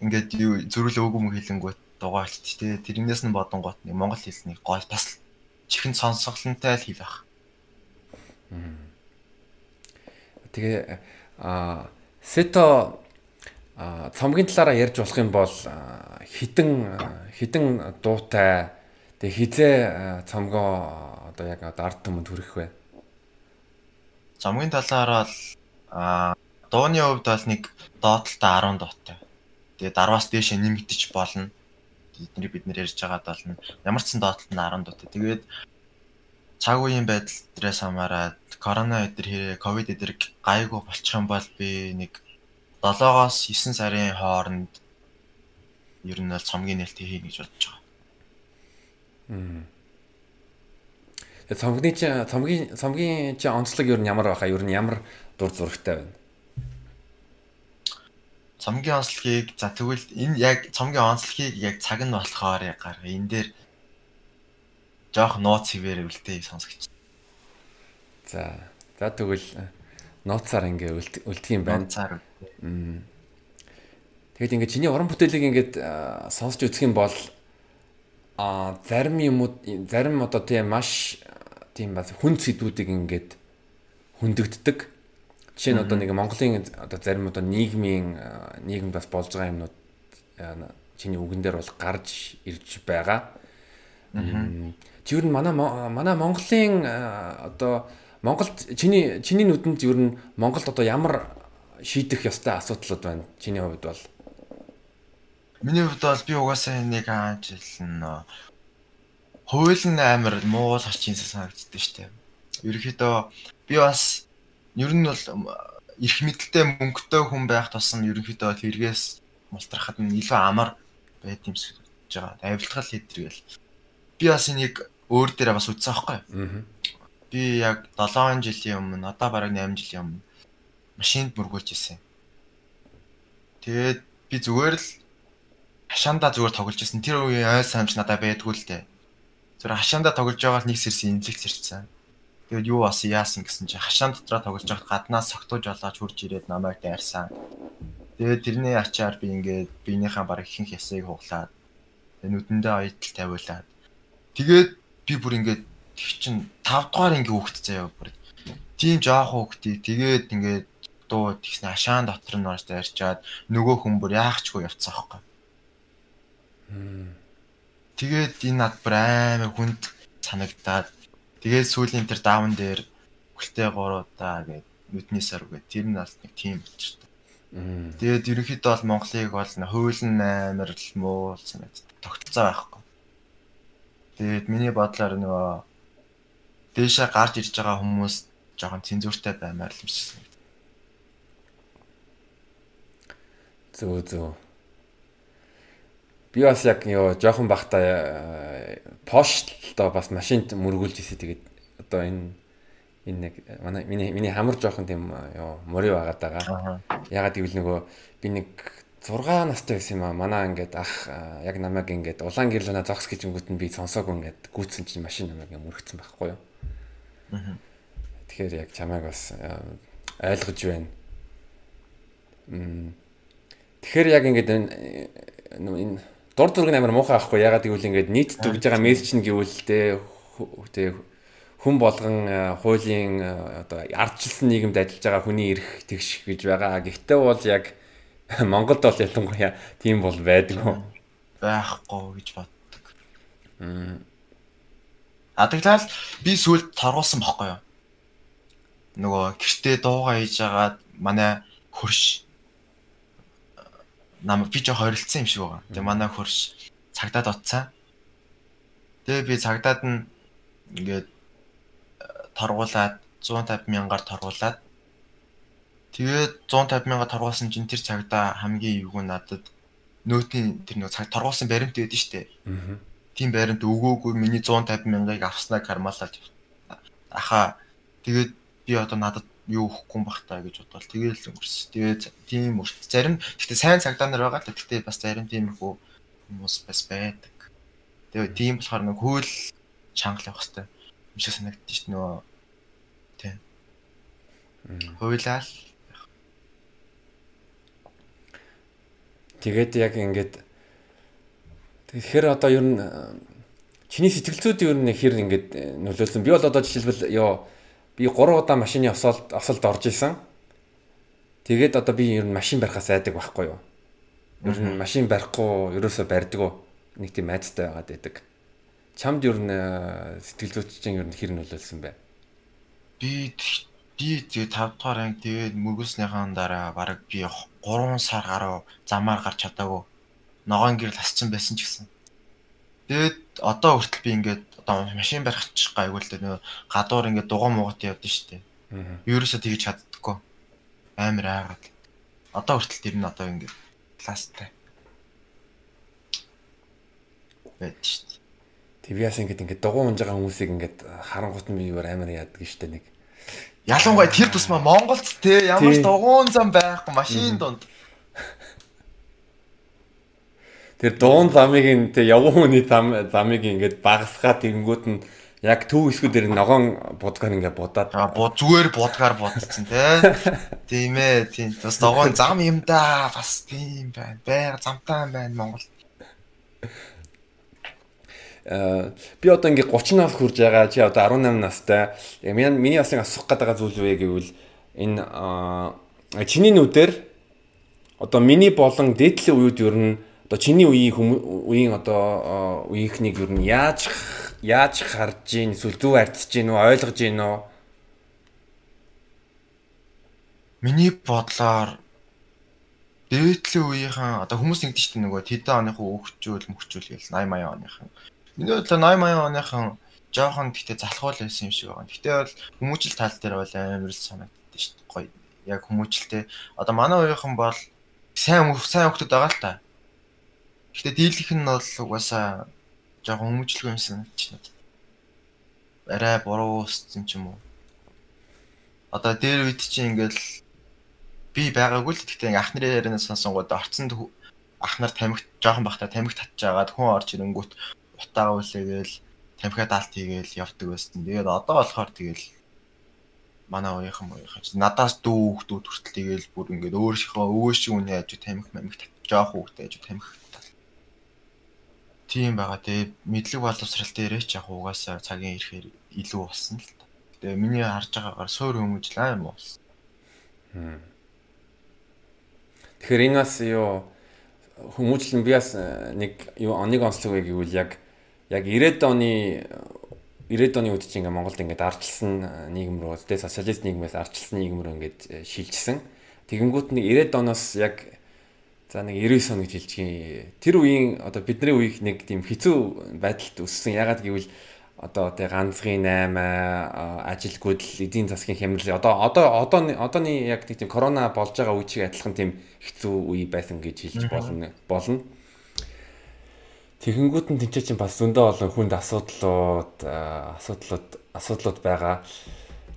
ингээд юу зөрүүл юм хэлэнгүүт дугаалт тий. Тэрнээс нь бодонгууд нэг монгол хэлний гол бас чихэн сонсголонтой л хэл ах. Тэгээ а Сето цомгийн талаараа ярьж болох юм бол хідэн хідэн дуутай Тэгээ хизээ цомгоо одоо яг одоо ард түмэнд хүрэх вэ? Цомгийн талаар бол а дууны хувьд бол нэг доотлолтой 10 дуутай. Тэгээ дарваас дээш нэмэгдэж болно. Бидний бид нэр ярьж байгаад болно. Ямар ч сан доотлолт нь 10 дуутай. Тэгээд цаг үеийн байдал дээрээс хамаарат корона хэрэг ковид эдэр гайгүй болчих юм бол би нэг 7-оос 9 сарын хооронд ер нь бол цомгийн нээлтийг хийнэ гэж бодож байгаа. Цомгийн чи цомгийн цомгийн чи онцлог юу нь ямар байхаа? Юу нь ямар дур зурагтай байна? Цомгийн онцлогийг за тэгвэл энэ яг цомгийн онцлогийг яг цаг нь болохоор яг гарга. Энэ дээр жоох нууц хിവэр үлдээ сонсогч. За. За тэгвэл нууцаар ингээ үлдэх юм байна. Нууцаар. Тэгэд ингээ чиний уран бүтээлийг ингээд сонсч үзэх юм бол а зарим юмуд зарим одоо тийм маш тийм бас хүн сэдвүүдийг ингээд хөндөгддөг. Жишээ нь одоо нэг Монголын одоо зарим одоо нийгмийн нийгэмд бас болж байгаа юмнууд чиний үгэн дээр бол гарч ирж байгаа. Чи юу н манай манай Монголын одоо Монголд чиний чиний нүдэнд юу н Монголд одоо ямар шийдэх ёстой асуудлууд байна? Чиний хувьд бол Миний хувьд бол би угаасаа нэг аажилна хууль нь амар муу л хачин санагддаг шүү дээ. Ерөнхийдөө би бас ер нь бол эрх мэдэлтэй мөнгөтэй хүн байх тусам ерөнхийдөө тэргээс мултрахад нь илүү амар байд юм шиг бодож байгаа. Авилтгал хэдргээл. Би бас энийг өөр дээрээ бас үзсэн аахгүй. би яг 7 жилийн өмнө одоо бараг 8 жилийн өмнө машинд мөргүүлж ирсэн. Тэгээд би зүгээр л хашаандаа зүгээр тоглож ирсэн. Тэр үеийн ой самж надад байдгүй л дээ. Зүгээр хашаандаа тоглож байгаа л нэг сэрсэн имзэгц ирсэн. Тэгээд юу бас яасан гэсэн чи хашаан дотроо тоглож байхад гаднаас согтууж олооч хурж ирээд намайг дайрсан. Тэгээд тэрний ачаар би ингээд биенийхээ баг ихэнх ясыг хуглаад нүдэндээ ойтол тавиулаад тэгээд би бүр ингээд тэг чин 5 дугаар ингээ хөөхт заяа бүр. Тийм жоох хөөхтийг тэгээд ингээд дуу тэгснэ хашаан дотор нь орж дайрчаад нөгөө хүн бүр яахчгүй явцсан аахгүй. Тэгээд энэ над бүр аймаг хүнд санагдаад тэгээд сүүлийн тэр даун дээр хүлтэй 3 удаа гээд нүдний сар үгээ тэр нь бас нэг тийм болчихсон. Тэгээд ерөнхийдөө бол Монголыг бол хуулийн амар л муу санагд тогтцоо байхгүй. Тэгээд миний бодлоор нөгөө дээшээ гарч ирж байгаа хүмүүс жоохон цензуртай баймаар л юм шиг Зөө зөө. Би бас яг ёо жоохон бахта поштоо бас машинд мөргүүлж ирсэн. Тэгээд одоо энэ энэ нэг манай миний миний хамар жоохон тийм ёо мөрөө байгаад байгаа. Ягаад гэвэл нөгөө би нэг 6 настай байсан юм аа. Манай ингээд ах яг намайг ингээд улаан гэрлэнэ зогс гэж өнгөт нь би сонсоог ингээд гүйцсэн чинь машин намайг мөрөгцсөн байхгүй юу. Тэгэхээр яг чамайг бас ойлгож байна. Мм Тэгэхээр яг ингээд энэ дур зураг амар муухай ахгүй ягаад гэвэл ингээд нийт дүгж байгаа мессеж нь гэвэл тэ хүн болгон хуулийн одоо ардчилсан нийгэмд ажиллаж байгаа хүний эрх тэгш гэж байгаа. Гэхдээ бол яг Монголд бол ялангуяа тийм бол байдаггүй. Байхгүй гэж боддог. А тэгэхээр би сүлд торгуулсан бохгүй юу? Нөгөө гэртээ дуугаа хийж агаад манай хөрш нам би жоо хорилцсан юм шиг байгаа. Тэгээ манай хөрш цагдаад утсан. Тэгээ би цагдаад нь ингээд э, торгуулад 150 мянгаар торгуулад тэгээд 150 мянга торгуулсан чинь тэр цагдаа хамгийн эвгүй надад нөөтийн тэр нэг цаг торгуулсан баримт байдаг шүү дээ. Аа. Тийм баримт өгөөгүй миний 150 мянгыг авснаа кармалаад аха тэгээд би одоо надад юу өгөхгүй бах та гэж бодвол тэгээл өнгөрс. Тэгээд тийм өрт. Зарим гэхдээ сайн цагдаа нар байгаа л гэхдээ бас зарим тиймэрхүү хүмүүс бас байдаг. Тэгээд тийм болохоор нэг хууль чанга явах хэрэгтэй юм шиг санагдчих дээ нөгөө тийм. Хуулиал Тэгээд яг ингээд тэгэхээр одоо ер нь чиний сэтгэл зүйд ер нь хэр ингээд нөлөөлсөн. Би бол одоо жишээлбэл ёо би 3 удаа машины осолд осолд орж исэн. Тэгээд одоо би ер нь машин барихаас айдаг байхгүй юу? Ер нь машин барихгүй ерөөсөө барьдаг нэг тийм айцтай байгаад байдаг. Чамд ер нь э, сэтгэл зүйч чинь ер нь хэр нөлөөлсөн бэ? Би би тэгээ 5 дугаар анги тэгээд мөргөснийхэн дараа бараг би 3 сар гаруй замаар гарч чадаагүй. Ногоон гэрэл хасчин байсан ч гэсэн. Тэгээд одоо хүртэл би ингээд одоо машин барих гайгүй л дээ нөө гадуур ингээд дугаа муугат явдсан шүү дээ. Ерөөсөө тэгж чаддаггүй. Амар айгаад. Одоо хүртэл тэр нь одоо ингээд класстай. Бэт шүү дээ. ТВ-аас ингээд ингээд дугуй унж байгаа хүмүүсийг ингээд харангуут нь би амар яадаг шүү дээ нэг. Ялангуяа тэр тусмаа Монголд те ямар ч дугуун зам байхгүй машин донд. Тэр дуун замыг тэг явган хүний зам замыг ингээд багасгаа тэгэнгүүт нь яг төв хэсгүүд дээр ногоон будгаар ингээд будаад аа бу зүгээр будгаар будцсан тий. Тийм ээ тийм. Бас ногоон зам юм да. Бас тийм байна. Байга замтай байна Монгол. Э би одоо ингээд 30 нас хүрж байгаа чи одоо 18 настай. Миний миний бас нэг асуух гэдэг зүйл вэ гэвэл энэ чиний нүдээр одоо миний болон дээдлийн үед ер нь одоо чиний үеийн үеийн одоо үеийнхнийг юу нь яаж яаж харж гин эсвэл зөв арчиж гин үү ойлгож гин үү Миний бодлоор дээдлийн үеийнхэн одоо хүмүүс шүү дээ нөгөө тэдэн оныхын өгчүүл мөхчүүл гээл 80 80 оныхан. Миний бодлоор 80 80 оныхан жоохон гэхдээ залхуул байсан юм шиг байгаа. Гэхдээ бол хүмүүжил тал дээр бол амар санагддаг шүү дээ. Гоё. Яг хүмүүжилтэй. Одоо манай үеийнхэн бол сайн сайн хүмүүс байгаа л та. Гэхдээ дийлэх нь бол угаасаа жоохон хүмүүжлгүй юм санагдчих надад. арай буруу үссэн ч юм уу. Одоо дээр үед чинь ингээл би байгаагүй л гэхдээ ингээ ахнарын ярианаас сонсонгууд орцонд ахнаар тамхи жоохон бахта тамхи татж агаад хүн орж ирэнгүүт утаа үлээгээл тамхиа даалт хийгээл явдаг байсан. Тэгээд одоо болохоор тэгэл манай уугийнхан уугийнхан надаас дүү хүүхдүүд хүртэл тэгэл бүр ингээд өөрийнхөө өвөө шиг үний аж тамхи мамхи татж жоох хүүхдээ аж тамхи Тийм байгаа. Тэгээ мэдлэг боловсрал дээрээ ч яг угаасаа цагийн ирэхээр илүү болсон л та. Тэгээ миний харж байгаагаар суур хүмүүжлээ юм болсон. Тэгэхээр энэ бас юу хүмүүжлэн би бас э, нэг юу оныг онцлог вэ гэвэл яг яг 90-ад оны 90-ад оны үед чинь ингээ Монголд ингээд арчилсан э, нийгэм рүү тэ социалист нийгмээс арчилсан нийгэм рүү ингээд э, шилжсэн. Тэгэнгүүт нэг 90-ад оноос яг За нэг 99 он гэж хэлчихье. Тэр үеийн одоо бидний үеийг нэг тийм хэцүү байдалд өссөн. Ягаад гэвэл одоо тэг ганцгийн 8 ажилгүйд л эдийн засгийн хямрал одоо одоо одоо одооны яг тийм корона болж байгаа үе чиг адилхан тийм хэцүү үе байсан гэж хэлж болно болно. Тэгэнгүүт нь тэнцээ чинь бас зөндөө олон хүнд асуудлууд асуудлууд асуудлууд байгаа.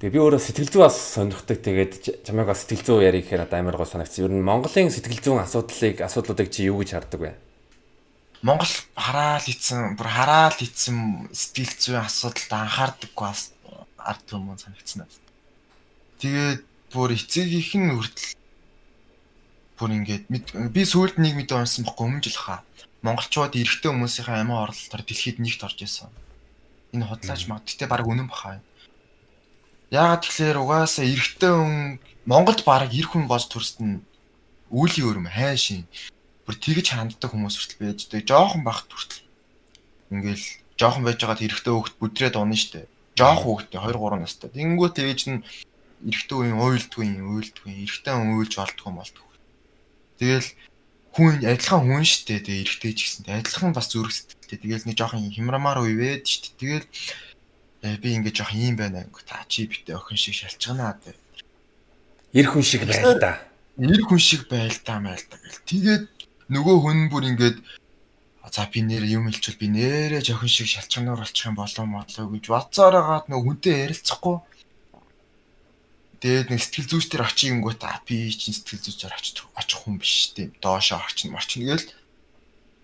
Тэгээ би өөрөө сэтгэл зүй бас сонирхдаг. Тэгээд чамайг бас сэтгэл зүй ярих гэхээр одоо амар гоо санагдсан. Ер нь Монголын сэтгэл зүйн асуудлыг асуудлуудыг чи юу гэж хардаг вэ? Монгол хараал ийцэн, бүр хараал ийцэн сэтгэл зүйн асуудалд анхаардаггүй бас ард түмэн санагдсан надад. Тэгээд бүр эцэг ихэн хүртэл бүр ингээд би сүүлд нэг мэдээ унсан бохгүй өмнө жил хаа. Монголчууд эрэгтэй хүмүүсийн амиа оролтоор дэлхийд нэгт орж исэн. Энэ худлаач. Гэтэ баг үнэн бахаа. Яагаад тэгэхээр угаасаа эрэгтэй хүн Монголд баг эр хүн болж төрсөн үүлийн өрөм хайшин. Бүр тэгж ханддаг хүмүүс хүртэл байж дээ. Жохон багт хүртэл. Ингээл жохон байж байгаад эрэгтэй хөвгт бүдрээд унаа штэ. Жохон хөвгтээ 2 3 настай. Тэнгүүт ээж нь эрэгтэй үеийн уйлдгүй юм, уйлдгүй. Эрэгтэй хүн уйлж болдгүй болдгүй. Тэгэл хүн адилхан хүн штэ. Тэгээ эрэгтэй ч гэсэн. Адилхан бас зүрх сэтгэлтэй. Тэгэл нэг жоохон хямрамаар уйвээд штэ. Тэгэл би ингээд жоох юм байна. Та чи битээ охин шиг шалчганаа гэдэг. Ир хүн шиг байл та. Ир хүн шиг байл та майл та гэл. Тэгээд нөгөө хүн бүр ингээд за би нэр юм хэлчихвэл би нэрээ жоохин шиг шалчганаар болчих юм болоо модлоо гэж бодсооройгаад нөгөө хүнтэй ярилцахгүй. Тэгээд нэг сэтгэл зүйч төр очих юм гоо та би чинь сэтгэл зүйчээр очих очих хүн биш тийм доошоо орчин марчин гээл.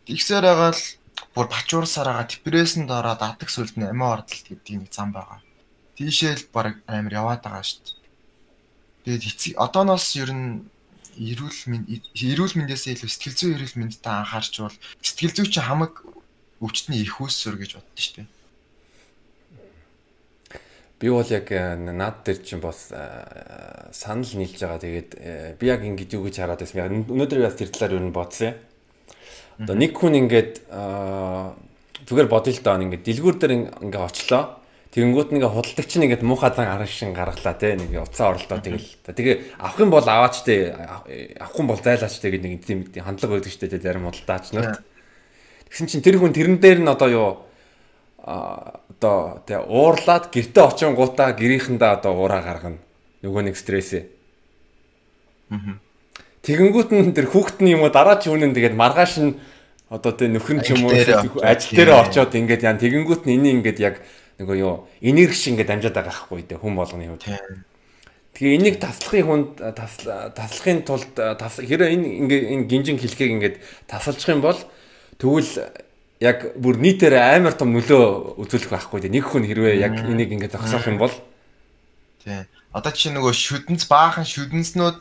Тэгсээр байгаа л бүр бачуурсараа депрессэнд ороод атг сүлд нь амиа ордолт гэдэг нэг зам байгаа. Тийшээл баг амар яваад байгаа шүү дээ. Тэгээд одооноос ер нь эрүүл мэнд эрүүл мэндээсээ илүү сэтгэл зүйн эрүүл мэндэд анхаарчвал сэтгэл зүй чинь хамаг өвчтний их үүсвэр гэж боддоо шүү дээ. Би бол яг э, наад дээр чинь бас э, санал нийлж байгаа. Тэгээд э, би яг ингэж юу гэж хараад байсан. Өнөөдөр бас тэр талаар юу бодсон юм Одоо нэг хүн ингээд зүгээр бодъё л доо ингээд дэлгүүр дээр ингээд очлоо. Тэгэнгүүт нэг худалдагч нь ингээд муухай зан арга шин гаргалаа те нэг уцаа оролдоо тэгэл. Тэгээ авах юм бол аваач те авахгүй бол зайлаач те гэдэг нэг тийм хандлага байдаг шүү дээ зарим худалдаач нарт. Тэгсэн чинь тэр хүн тэрэн дээр нь одоо юу а одоо тэ уурлаад гэрте очингуудаа гэрийнхэндээ одоо уураа гаргана. Нөгөө нэг стрессээ. Аа Тэгэнгүүт нь тэр хүүхэд нь юм уу дараа ч үнэн тэгээд маргааш нь одоо тэ нөхөр нь ч юм уу ажил дээр очиод ингээд яа тэгэнгүүт нь энийг ингээд яг нөгөө юу энерги шиг ингээд амжаад байгаа байхгүй дээ хүн болгоны хувьд. Тэгээ энийг таслахын хүнд таслахын тулд хэрэг энэ ингээ энэ гинжин хэлхийг ингээд тасалчих юм бол тэгвэл яг бүр нийтээр амар том нөлөө үзүүлэх байхгүй дээ. Нэг хүн хэрвээ яг энийг ингээд зогсоох юм бол тий. Одоо чи нөгөө шүдэнц баахан шүдэнснүүд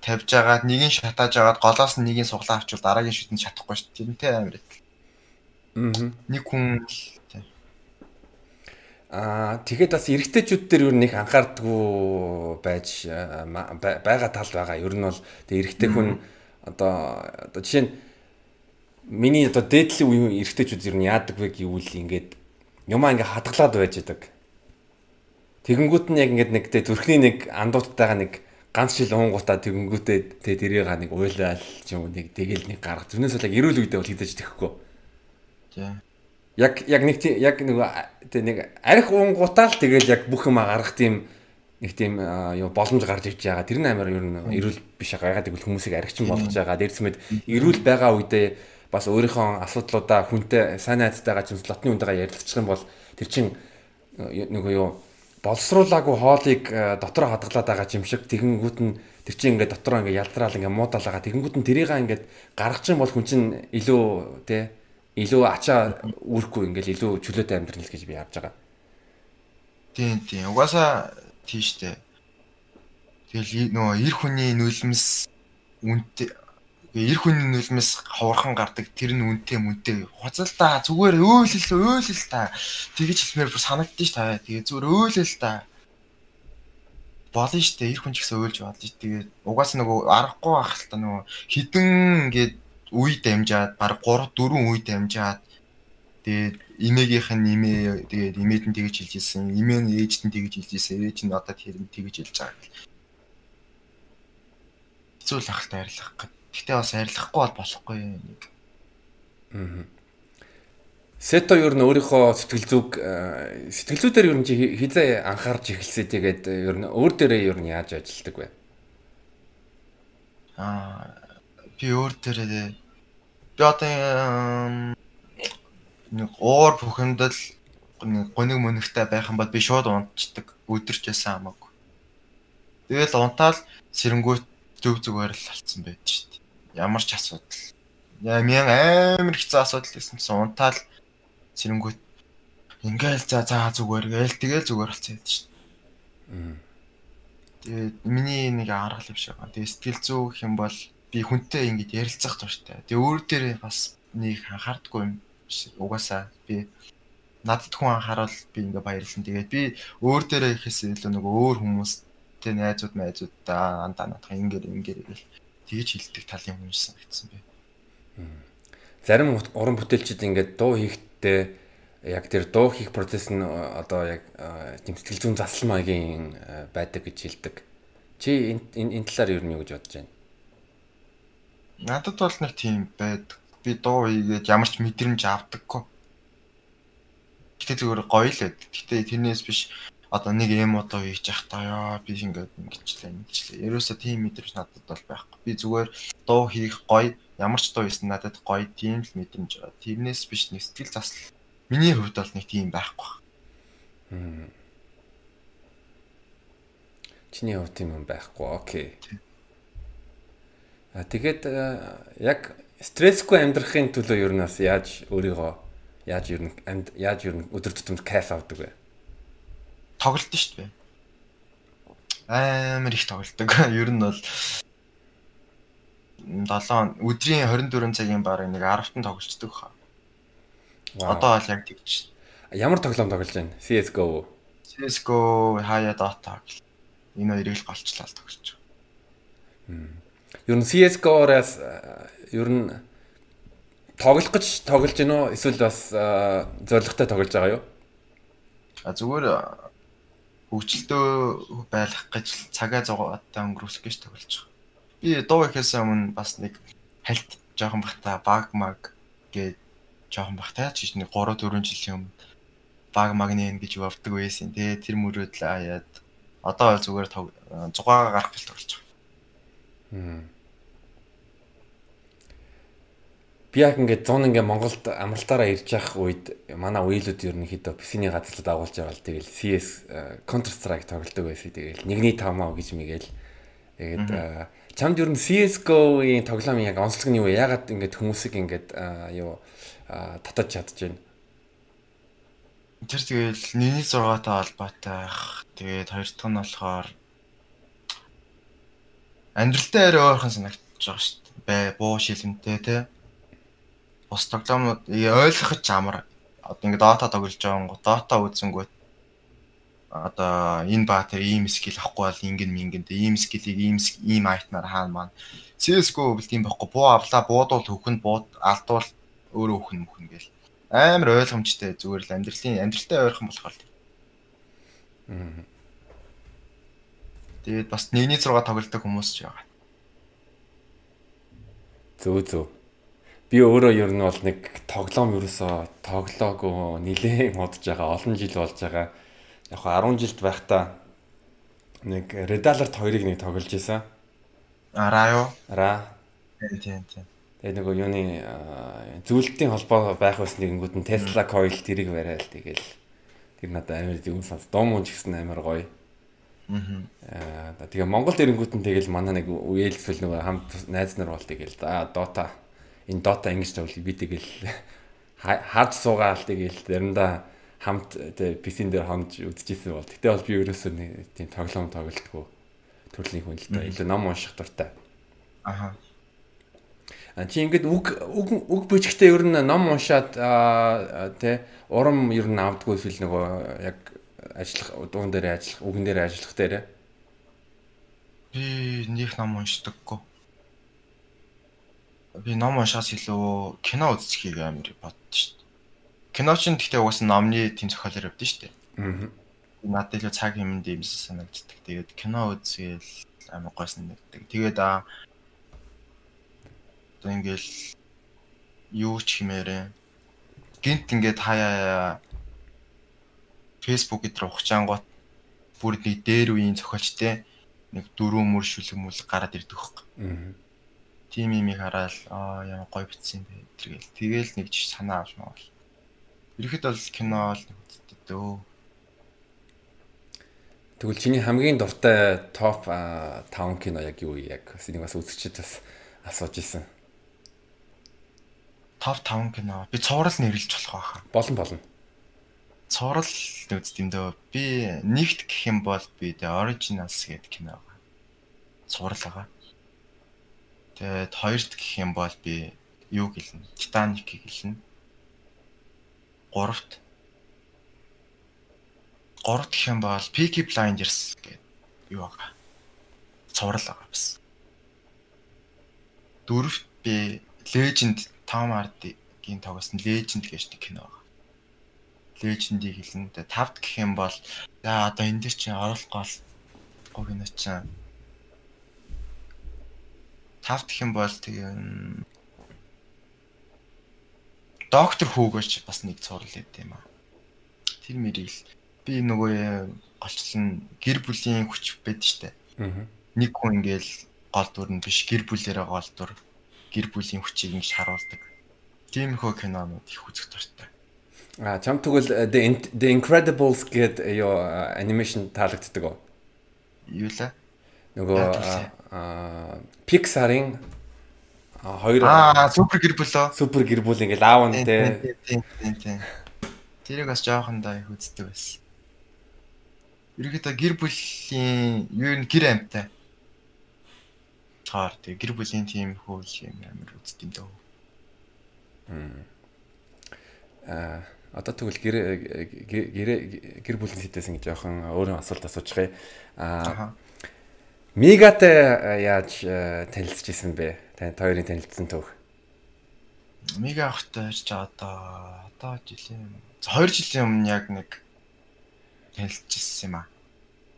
тавьж агаад нэг нь шатааж агаад голоос нь нэг нь суглаа авчвал дараагийн шүтэн чадахгүй шүү дээ. Тэрнтэй амар адил. Аа. Нэг хүн Аа тэгэхэд бас эрэгтэйчүүд дээр юу нэг анхаардгүй байж байгаа тал байгаа. Ер нь бол тэг эрэгтэй хүн одоо одоо жишээ нь миний одоо дээдлийн үеийн эрэгтэйчүүд ер нь яадаг вэ гэвэл ингээд юмаа ингээд хадгалаад байж идэг. Тэгэнгүүт нь яг ингээд нэг тэ зүрхний нэг андууттайгаа нэг ганц жил уунгуудаа тэгэнгүүтээ тэ тэрийг нэг уйлал юм нэг тэгэл нэг гаргах. Тэрнээс бол яг эрүүл үедээ бол хідэж тэхгүй. Тий. Яг яг нэг тийм яг нэг тэ нэг арх уунгуудаа л тэгэл яг бүх юм гаргах тийм нэг тийм юу боломж гарч иж байгаа. Тэр нь амар ер нь эрүүл биш байгаа. Ягаад гэвэл хүмүүсийг архичин болгож байгаа. Дээрсмэд эрүүл байгаа үедээ бас өөрийнхөө асуудлуудаа хүнтэй сайн найзтайгаа ч лотны хүнтэйгээ ярилцчих юм бол тэр чин нөгөө юу боловсруулаагүй хоолыг дотроо хадгалаад байгаа юм шиг тэгэнгүүт нь тэр чинь ингээд дотроо ингээд ялтраал ингээд муудаал байгаа тэгэнгүүт нь тэрийг ингээд гаргах юм бол хүн чинь илүү те илүү ачаа үүрхгүй ингээд илүү чөлөөтэй амьдрал гэж би харж байгаа. Тийм тийм угаасаа тийштэй. Тэгэл нөгөө эр хүний нүлмэс үнтэй эр хүний нүлмэс ховорхон гардаг тэр нь үнтэй мүнтэй хуцал та зүгээр өөлөл өөлөл та. Тэгэж хэлмээр бүр санагдчих та. Тэгээ зүгээр өөлөл та. Болно штэ эр хүн ч гэсэн өөлж болно тэгээ угаас нөгөө аргагүй ах л та нөгөө хідэн ингээд үе дамжаад баг 3 4 үе дамжаад тэгээд имээгийнх нь имээ тэгээд имээд нь тэгэж хэлж ирсэн имээ нь ээжд нь тэгэж хэлж ирсэн ээж нь одоо тэр нь тэгэж хэлж байгаа. Хэцүү л ахaltaа арилгах гэд. Гэтэ бас арилгахгүй бол болохгүй. Аа. Сето ер нь өөрийнхөө сэтгэл зүг э, сэтгэл зүйдээр ер нь хизээ анхаарч эхэлсэй тэгээд ер нь өөр дээрээ ер нь яаж ажилладаг вэ? Аа би өөр дээрээ би одоо нэг уур бухимдал нэг гониг мөнхтэй байх юм бол би шууд унтчихдаг өдөрч ясан хамаагүй. Тэгэл унтаал сэрэнгүүт зөв зүгээр л алдсан байд шүү дээ. Ямар ч асуудал. Яа мян амар хэцүү асуудал гэсэн чинь унтаал сэрэнгүүт ингээл за за зүгээр гээл тэгэл зүгээр яд шүү дээ. Тэгээд миний нэг аргал юм шиг байна. Тэгээд сэтгэл зүй гэх юм бол би хүнтэй ингэж ярилцах тууштай. Тэгээд өөр дээрээ бас нэг анхаардгүй юм угаасаа би надад хүн анхаарал би ингээ баярлсан. Тэгээд би өөр дээрээ ихээс илүү нөгөө өөр хүмүүс Тэ найзууд найзууд да андаа надах ингээр ингээр гэл тэгж хилдэг тал юм юмсан гэсэн бэ. Зарим уран бүтээлчид ингээд дуу хийхдээ яг тэр дуу хийх процесс нь одоо яг тэмцэл зүүн засал маягийн байдаг гэж хэлдэг. Чи энэ энэ талаар юу нь юу гэж бодож байна? Надад бол нэг тийм байдаг. Би дуу хийгээд ямар ч мэдрэмж авдаггүй. Гэтэ зүгээр гоё л байд. Гэтэ тэрнээс биш одоо нэг эм одоо хийж явах та ёо би ингээд ингэчлээ ингэчлээ. Ерөөсө тийм мэдрэмж надад бол байхгүй. Би зүгээр дуу хийх гоё ямар ч дуу хийсэн надад гоё тийм л мэдрэмж байгаа. Тэрнээс биш нэг сэтгэл засал. Миний хувьд бол нэг тийм байхгүй. Чиний хувьд тийм юм байхгүй. Окей. А тэгээд яг стрессгүй амьдрахын төлөө ер нь бас яаж өөрийгөө яаж ер нь яаж ер нь өдөр тутамд кайф авдаг вэ? Тоглолт шүү дээ. Амар их тоглолдог. Ер нь бол 7 өдрийн 24 цагийн бараг нэг 10-т тоглолцдог хаа. Одоо бол яг тэгж. Ямар тоглоом тоглож байна? CS:GO. CS:GO, хаяа Dota. Энэ хоёрыг л голчлаа тоглож байгаа. Ер нь CS:GO-оос ер нь тоглох гэж тоглож гинөө эсвэл бас зоригтой тоглож байгаа юу? А зүгээр хөгжилтөө байлгах гэж цагаа зугаатаа өнгөрүүлэх гэж төгөлж байгаа. Би дуу ихээс өмнө бас нэг хальт жоохон бахта баг маг гэж жоохон бахта ч нэг 3 4 жилийн өмнө баг магнин гэж явдаг байсан. Тэгээ тэр мөрөөдөл аяад одоо зүгээр зугаагаа гарах гэж төгөлж байгаа. Би яг ингээд 100 ингээд Монголд амралтаараа ирж явах үед манай үеилүүд ерөнхийдөө PC-ний газарлаад агуулж байгаа л тэгэл CS э, Counter Strike тоглодог байсан. Тэгэл нэгний тавмаа гэж мэгэл. Тэгээд э, чамд ер нь CS:GO-ийн тоглоомын яг онцлог нь юу? Ягаад ингээд хүмүүсийг ингээд э, юу татаж чадж байна? Тэр тэгэл нэгний 6-тай холбоотой. Тэгээд хоёр дахь нь болохоор амьдралтай арай ойрхон санагдаж байгаа шүү дээ. Бай буу шилэнтэй те бус тоглоомнууд ойлгох ч амар. Одоо ингээд Dota тоглож байгаа гоо Dota үзэнгүүт. Одоо энэ баатар ийм скил авахгүй бол ингэн мингэнд ийм скилийг ийм ийм айтнаар хаана маань. CS:GO бол тийм байхгүй. Буу авлаа буудвал хөхөн бууд алдвал өөрөө хөхөн мөхөн гээл амар ойлгомжтой зүгээр л амьдралын амьдралтай ойрхон болохоор Тэгээд бас 1-6 тоглолтог хүмүүс ч байгаа. Зөө зөө би өөрөө ер нь бол нэг тоглоом ерөөсөө тоглоогүй нилээн удаж байгаа олон жил болж байгаа. Яг 10 жилд байхдаа нэг Red Alert 2-ыг нэг тоглож исэн. Араа юу? Араа. Тийм тийм. Тэгээ нөгөө юуны зүйлтийн холбоо байх байсан нэгэнгүүд нь Tesla coil тэрийг барайл тэгэл Тэр надад амар зөв сонс. Дом ч гэсэн амар гоё. Аа. Тэгээ Монголд ирэнгүүт нь тэгэл манай нэг үеэлсэл нөгөө хамт найз нар бол тэгэл за Dota энэ Dota ингэж тавил би тэгэл хаад суугаал тэгэл заримдаа хамт тэгээ PC-н дээр хонж үзчихсэн бол. Гэтэ бол би ерөөсөө тийм тоглоом тоглолтгүй төрлийн хүн л та илүү ном унших дуртай. Аха. А чи ингээд үг үг үг бичгтээ ер нь ном уншаад тэ урам ер нь авдгүй фил нөгөө яг ажиллах дуун дээр ажиллах үгэн дээр ажиллах дээр би нэг ном уншдаггүй. Би ном уншаас илүү кино үзчихийг амар боддоо шүү дээ. Кино ч гэхдээ угсаа номны тийм зохиолоор явдсан шүү дээ. Аа. Надад илүү цаг хэмнэнд юм санагддаг. Тэгээд кино үзгээл амар гойсон нэгдэг. Тэгээд аа одоо ингээл юу ч химээрээ гинт ингээд хаяа Facebook дээр ухчаангууд бүр нэг дээр үеийн зохиолчтэй нэг дөрөв мөр шүлэг мүл гараад ирдэг хөөх. Аа. Тим имийг хараад аа ямар гой битсэн бэ тэргээл тэгэл нэг ч санаа авч маа. Ирэхэд бол кино л дөө. Тэгвэл чиний хамгийн дуртай топ 5 кино яг юу яг энийг бас үзэгчд бас асууж исэн. Топ 5 кино. Би цуврал нэрлэж болох байхаа. Болон болно. Цуврал үзт юм дөө. Би нэгт гэх юм бол би The Originals гэдэг кино байгаа. Цуврал байгаа. Тэгээд хоёрт гэх юм бол би юу гэлнэ? Titanic-ийг гэлнэ. Гуравт гуравт гэх юм бол Peaky Blinders гэдэг юу байгаа. Цуврал байгаа бас. Дөрөвт би Legend Tom Hardy-гийн тоглосон Legend гэж нэг кино байгаа. Legend-ийг хэлнэ. Тавд гэх юм бол за одоо энэ дэр чинь оруулах гол гоо кино чинь тавд гэх юм бол тэгээ Доктор Хүүгөөч бас нэг цуврал өгд юм аа. Тэр мэрийг би нөгөө голчлон гэр бүлийн хүч байд штэ. Аа. Нэг хүн ингээл гол дүр нь биш гэр бүлэрээ гол дүр гэр бүлийн хүчийг ингэж харуулдаг. Тиймэрхүү кинонууд их үзэх дуртай. А чам тэгвэл The The Incredibles гэдэг юу анимашн таалагддаг уу? Юу лээ? Нөгөө аа Pixar-ын хоёр Аа супер гэр бүлөө. супер гэр бүл ингээл аав нь те. Тэрийг бас жоохондоо их үздэг байсан. Ерөнхийдөө гэр бүлийн юу н гэр амтай. Цаар тэг гэр бүлийн тийм хөл юм амар үздэг юм дөө. аа одоо тэгвэл гэр гэр гэр бүлийн сэдвээс ингэ жоохон өөрийн асуулт асуучих. Аа Аха. Мегатай яаж танилцж исэн бэ? Тань хоёрын танилцсан төв. Мега авахтай ярьж байгаа одоо одоо жилийн 2 жилийн өмнө яг нэг танилцчихсан юм аа.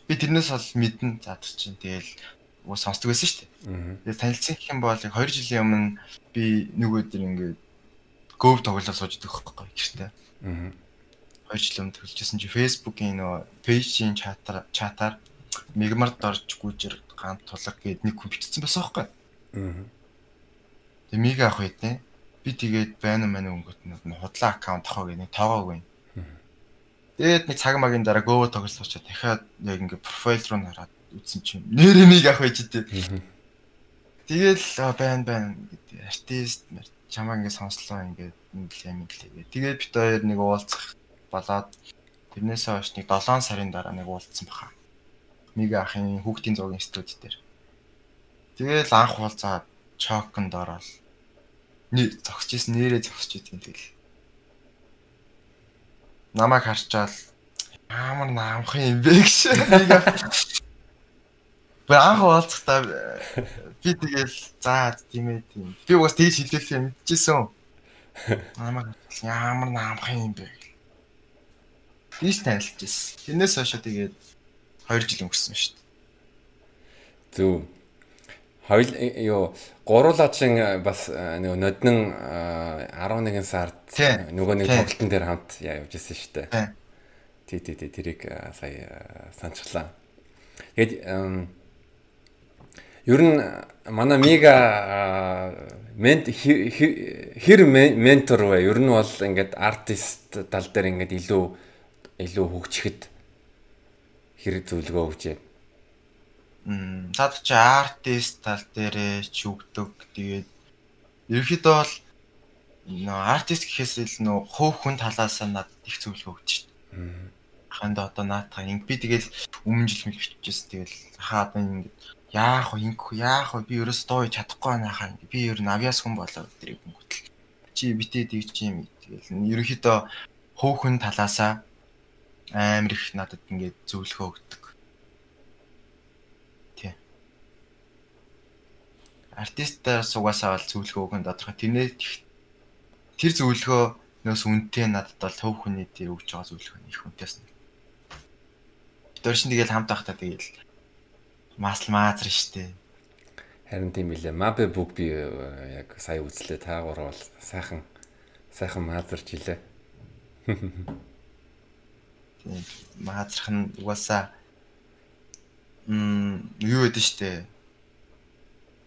Би тэрнээс бол мэдэн зад чинь тэгэл уу сонсдог байсан шүү дээ. Тэгээ танилцсан гэх юм бол яг 2 жилийн өмнө би нэг өдөр ингээд гов тоглоо сууж идэх байхгүй гэртээ. Аа. 2 жил өмнө төлжсэн чи Facebook-ийн нөгөө пэйжийн чатаар чатаар мегмарт орж гүйжэр гант тулга гээд нэг хүн бичсэн байсан байхгүй. Аа. Тэгээ мега авах үедээ би тэгээд байна мань өнгөт нь худлаа аккаунт авах гэх нэг тоогоогүй. Тэгээд нэг цаг магийн дараа гоо тоглолцоочоо дахиад яг ингээ профайл руу нараад үзсэн чинь нэр энийг авах байж. Аа. Тэгэл «А, байна байна гэдэг артист чамаа ингээ сонслоо ингээ юм гэлээ. Тэгээд бит хоёр нэг уулзах болоод тэрнээсээ хойш нэг 7 сарын дараа нэг уулзсан баха. Мега ахын хүүхдийн зургийн студи дээр. Тэгэл анх уулзаад чоконд ороод нэ зогсож исэн нэрээ зогсож идэв тэгэл. Намайг харчаал амар наамх юм бэ гэж. Би анх уулзахдаа би тэгэл за тийм ээ тийм. Би угаас тэгж хэлэх юм мэдчихсэн. Намайг ямар наамх юм бэ гэл. Тийш танилцж ирсэн. Тэрнээс хойш тэгээд 2 жил өнгөрсөн шүү дээ. Зөв. Хоёул юу гуруулаачин бас нөгөө ноднон 11 сард нөгөө нэг тоглолтын дээр хамт явж ирсэн шүү дээ. Тий, тий, тий тэрийг а, сая а, санацглаа. Тэгээд ам, ер нь манай мега мент хэр мен- ментор вэ? Ер нь бол ингээд артист тал дээр ингээд илүү илүү хөгжихэд хэрэг зөвлөгөө өгч яа. Мм цаад чи артист тал дээрээ ч өгдөг. Тэгээд ерөөхдөө бол нөө артист гэхээс ил нөө хөөх хүн талаас нь надад их зөвлөгөө өгч шít. Ханд одоо наатах инг би тэгэл өмнө жил мэл биччихсэн. Тэгэл хаад ингэ яах вэ инг яах вэ би ерөөс дуу чадахгүй байна хаа. Би ер нь авиас хүн болоо гэдэг юм гутал. Чи битээ дийж юм. Тэгэл ерөөхдөө хөөх хүн талаасаа амар их надад ингээд зөвлөгөө өгдөг. Тий. Артистаар сугасаа бол зөвлөгөө өгөн тодорхой. Тэрнээ тэр зөвлөгөө нөөс үнэтэй надад бол төв хүний дээр өгч байгаа зөвлөгөө их үнэтэйс нь. Тэр шин тэгэл хамт байхдаа тэгэл масл маазар штэ. Харин тийм билээ. Мабе бүг би э, яг сая үзлээ. Таагуур бол сайхан сайхан маазарч илээ. маазрах нь угаасаа м юу гэдэг штэ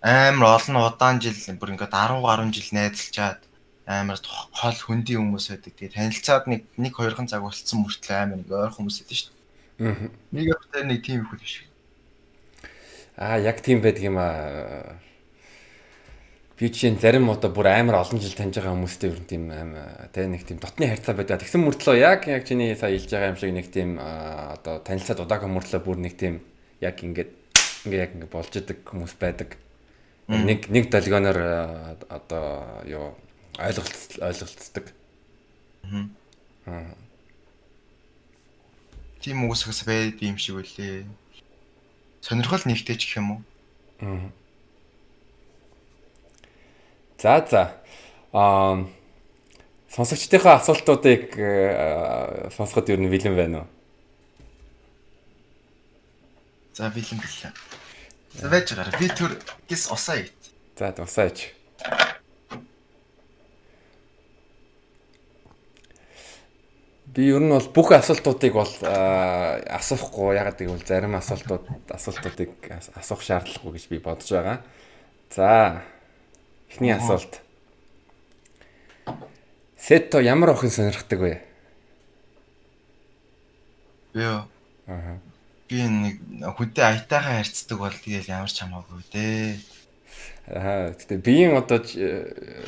амар олон удаан жил бүр ингээд 10 гаруй жил найзалчаад амар хол хөндөй хүмүүс байдаг. Тэгээ танилцаад нэг нэг хоёрхан цаг болцсон мөртлөө амар нэг ойр хүмүүс байдаг шүү дээ. Аа. Нэг ихтэй нэг тийм их биш. Аа яг тийм байдаг юм аа. Би чинь зарим одоо бүр амар олон жил таньж байгаа хүмүүстэй ер нь тийм тэ нэг тийм дотны харьцаа байдаг. Тэгсэн мөртлөө яг яг чиний сая хэлж байгаа юм шиг нэг тийм одоо танилцаад удаагүй мөртлөө бүр нэг тийм яг ингээд ингээд яг ингээд болж идэг хүмүүс байдаг. Нэг нэг долгионоор одоо юу ойлголт ойлголцдог. Аа. Тийм үгсгээс байд юм шиг үлээ. Сонирхол нэгтэй ч гэх юм уу? Аа За за. Аа сонсогчдынхаа асуултуудыг э, сонсоход юу нэлен байна уу? За бэлэн бэлээ. За байж гараа. Би түр гис усаа ит. За усаач. Би ер нь бол бүх асуултуудыг бол э, асуухгүй ягаад гэвэл зарим асуултууд асуултуудыг асуух шаардлагагүй гэж би бодож байгаа. За Эхний асуулт. Сето ямар охин сонирхдаг вэ? Яа. Аа. Би нэг хүнтэй аятайхан харьцдаг бол тэгэл ямар ч хамаагүй дээ. Аа гэтээ биеийн одоо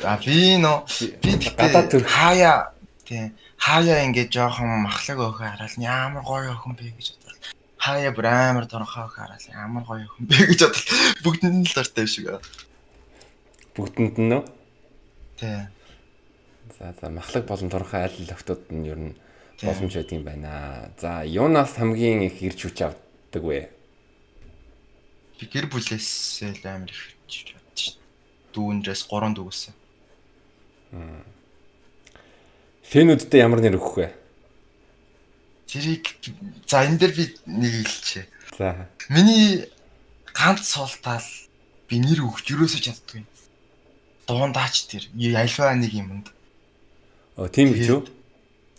а би нөө би гадаад төр хаяа тий хаяа ингээд жоохон махлаг өхөө хараад ямар гоё охин бэ гэж бодлоо. Хаяа бүр амар торхоо өхөө хараад ямар гоё охин бэ гэж бодлоо. Бүгдэнд л дуртай шиг аа. Бүгдэнд нь нөө? Тий. За за махлаг болон торхоо аль логтууд нь ер нь боломж байдаг юм байна. За юунаас хамгийн их ирж хүч авдаг вэ? Би гэр бүлээс л амар их ирж авдаг шүү. Дүүнээс 3 дүүгээс. Фэнүүдтэй ямар нэр өгөх вэ? Тэрийг за энэ дээр би нэг хэлчихэ. За. Миний ганц суултаал би нэр өгч юусоо чаддгүй дундаач тэр альва нэг юмд. Оо тийм гэж юу?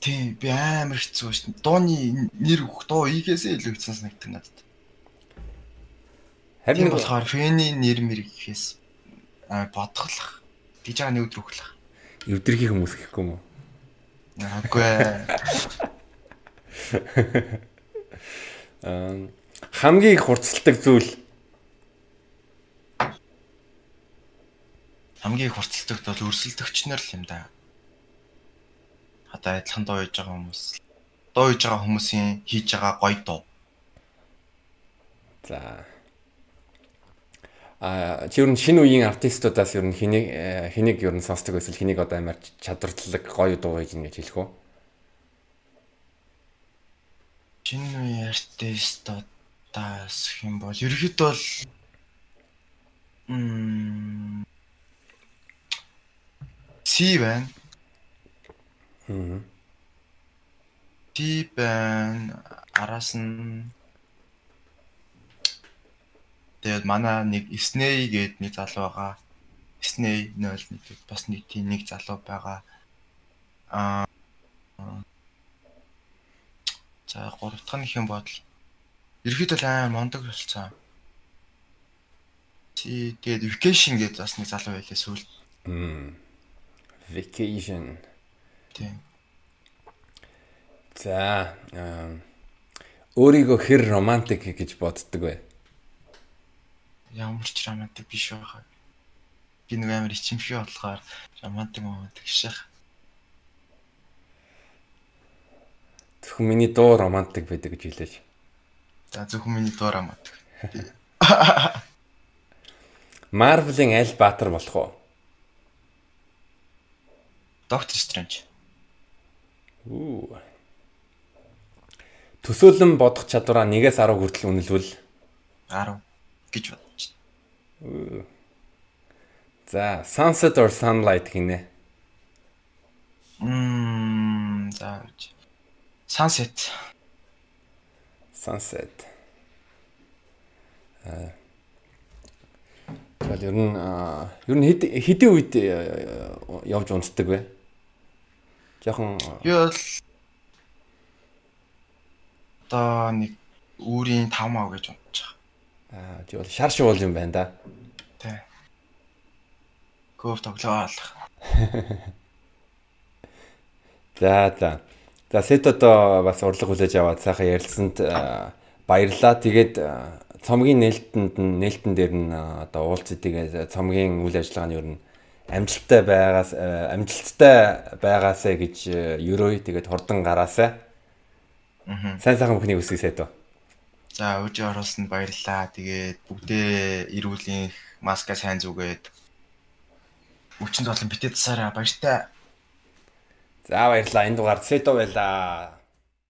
Тийм би амар хэцүү шүү дээ. Дууны нэр өгөх дуу ийгээсээ илүү хэцүү санагддаг надад. Харин болохоор фэний нэр мэр гэхээс аа бодглох. Диж байгаа нэг өдөр өглөх. Өдрийн хүмүүс гэхгүй юм уу? Үгүй ээ. Аа хамгийн их хурцлдаг зүйл хамгийн их хурцлагдагт бол өрсөлдөгчнөр л юм да. Одоо адилхан дуу хийж байгаа хүмүүс. Дуу хийж байгаа хүмүүсийн хийж байгаа гоё дуу. За. А чи ер нь шинэ үеийн артистуудаас ер нь хэнийг э, хэнийг ер нь сонсдог байсан хэнийг одоо амар чадвартлаг гоё дуу хийж ингэж хэлэх үү? Шинэ үеийн артистуудаас хэм бол ерөөд бол м C байна. Аа. D байна. Араас нь Тэгээд манай нэг Snay гээд нэг залуу байгаа. Snay 01 бас нэг тийм нэг залуу байгаа. Аа За гурав дахь нь их юм бодол. Ерхэд л аа мондог болцсон. Тэгээд vacation гэж бас нэг залуу байлээ сүүл. Мм. Vacation. Тийм. За өөрийгөө хэр романтик гэж боддог вэ? Ямар ч романтик биш байхаа. Би нэг амар ичимхий болохоор романтик романтик шах. Зөвхөн миний дуу романтик байдаг гэж хэлээч. За зөвхөн миний дуу романтик. Marvel-ийн аль баатар болох вэ? Doctor Strange. Үу. Төсөөлөн бодох чадвараа 1-ээс 10 хүртэл үнэлвэл 10 гэж бодож байна. За, sunset or sunlight гинэ. Мм, за. Sunset. Sunset. Аа. Тэгэл ер нь ер нь хэдийн үед явж унтдаг вэ? Жохон Юу л одоо нэг үүрийн 5 мав гэж унтчих. Аа тий бол шар шуул юм байна да. Тий. Гов тоглоал. За за. За сет одоо бас урлаг хүлээж аваад сайхан ярилцсанд баярлалаа. Тэгээд цомгийн нээлтэнд нь нээлтэн дээр нь одоо уулзъя тэгээд цомгийн үйл ажиллагаа нь ер нь амжилттай байгаас амжилттай байгаасаа гэж ерөөй тэгээд хурдан гараасаа. Аа. Сайн сайхан бүхнийг үсгий сайд уу. За өжи оруулсанд баярлалаа. Тэгээд бүгдээ эрүүлийн маска сайн зүгээд өчнө болон битээ тасаараа баяртай. За баярлалаа. Энэ дугаар Сето байла.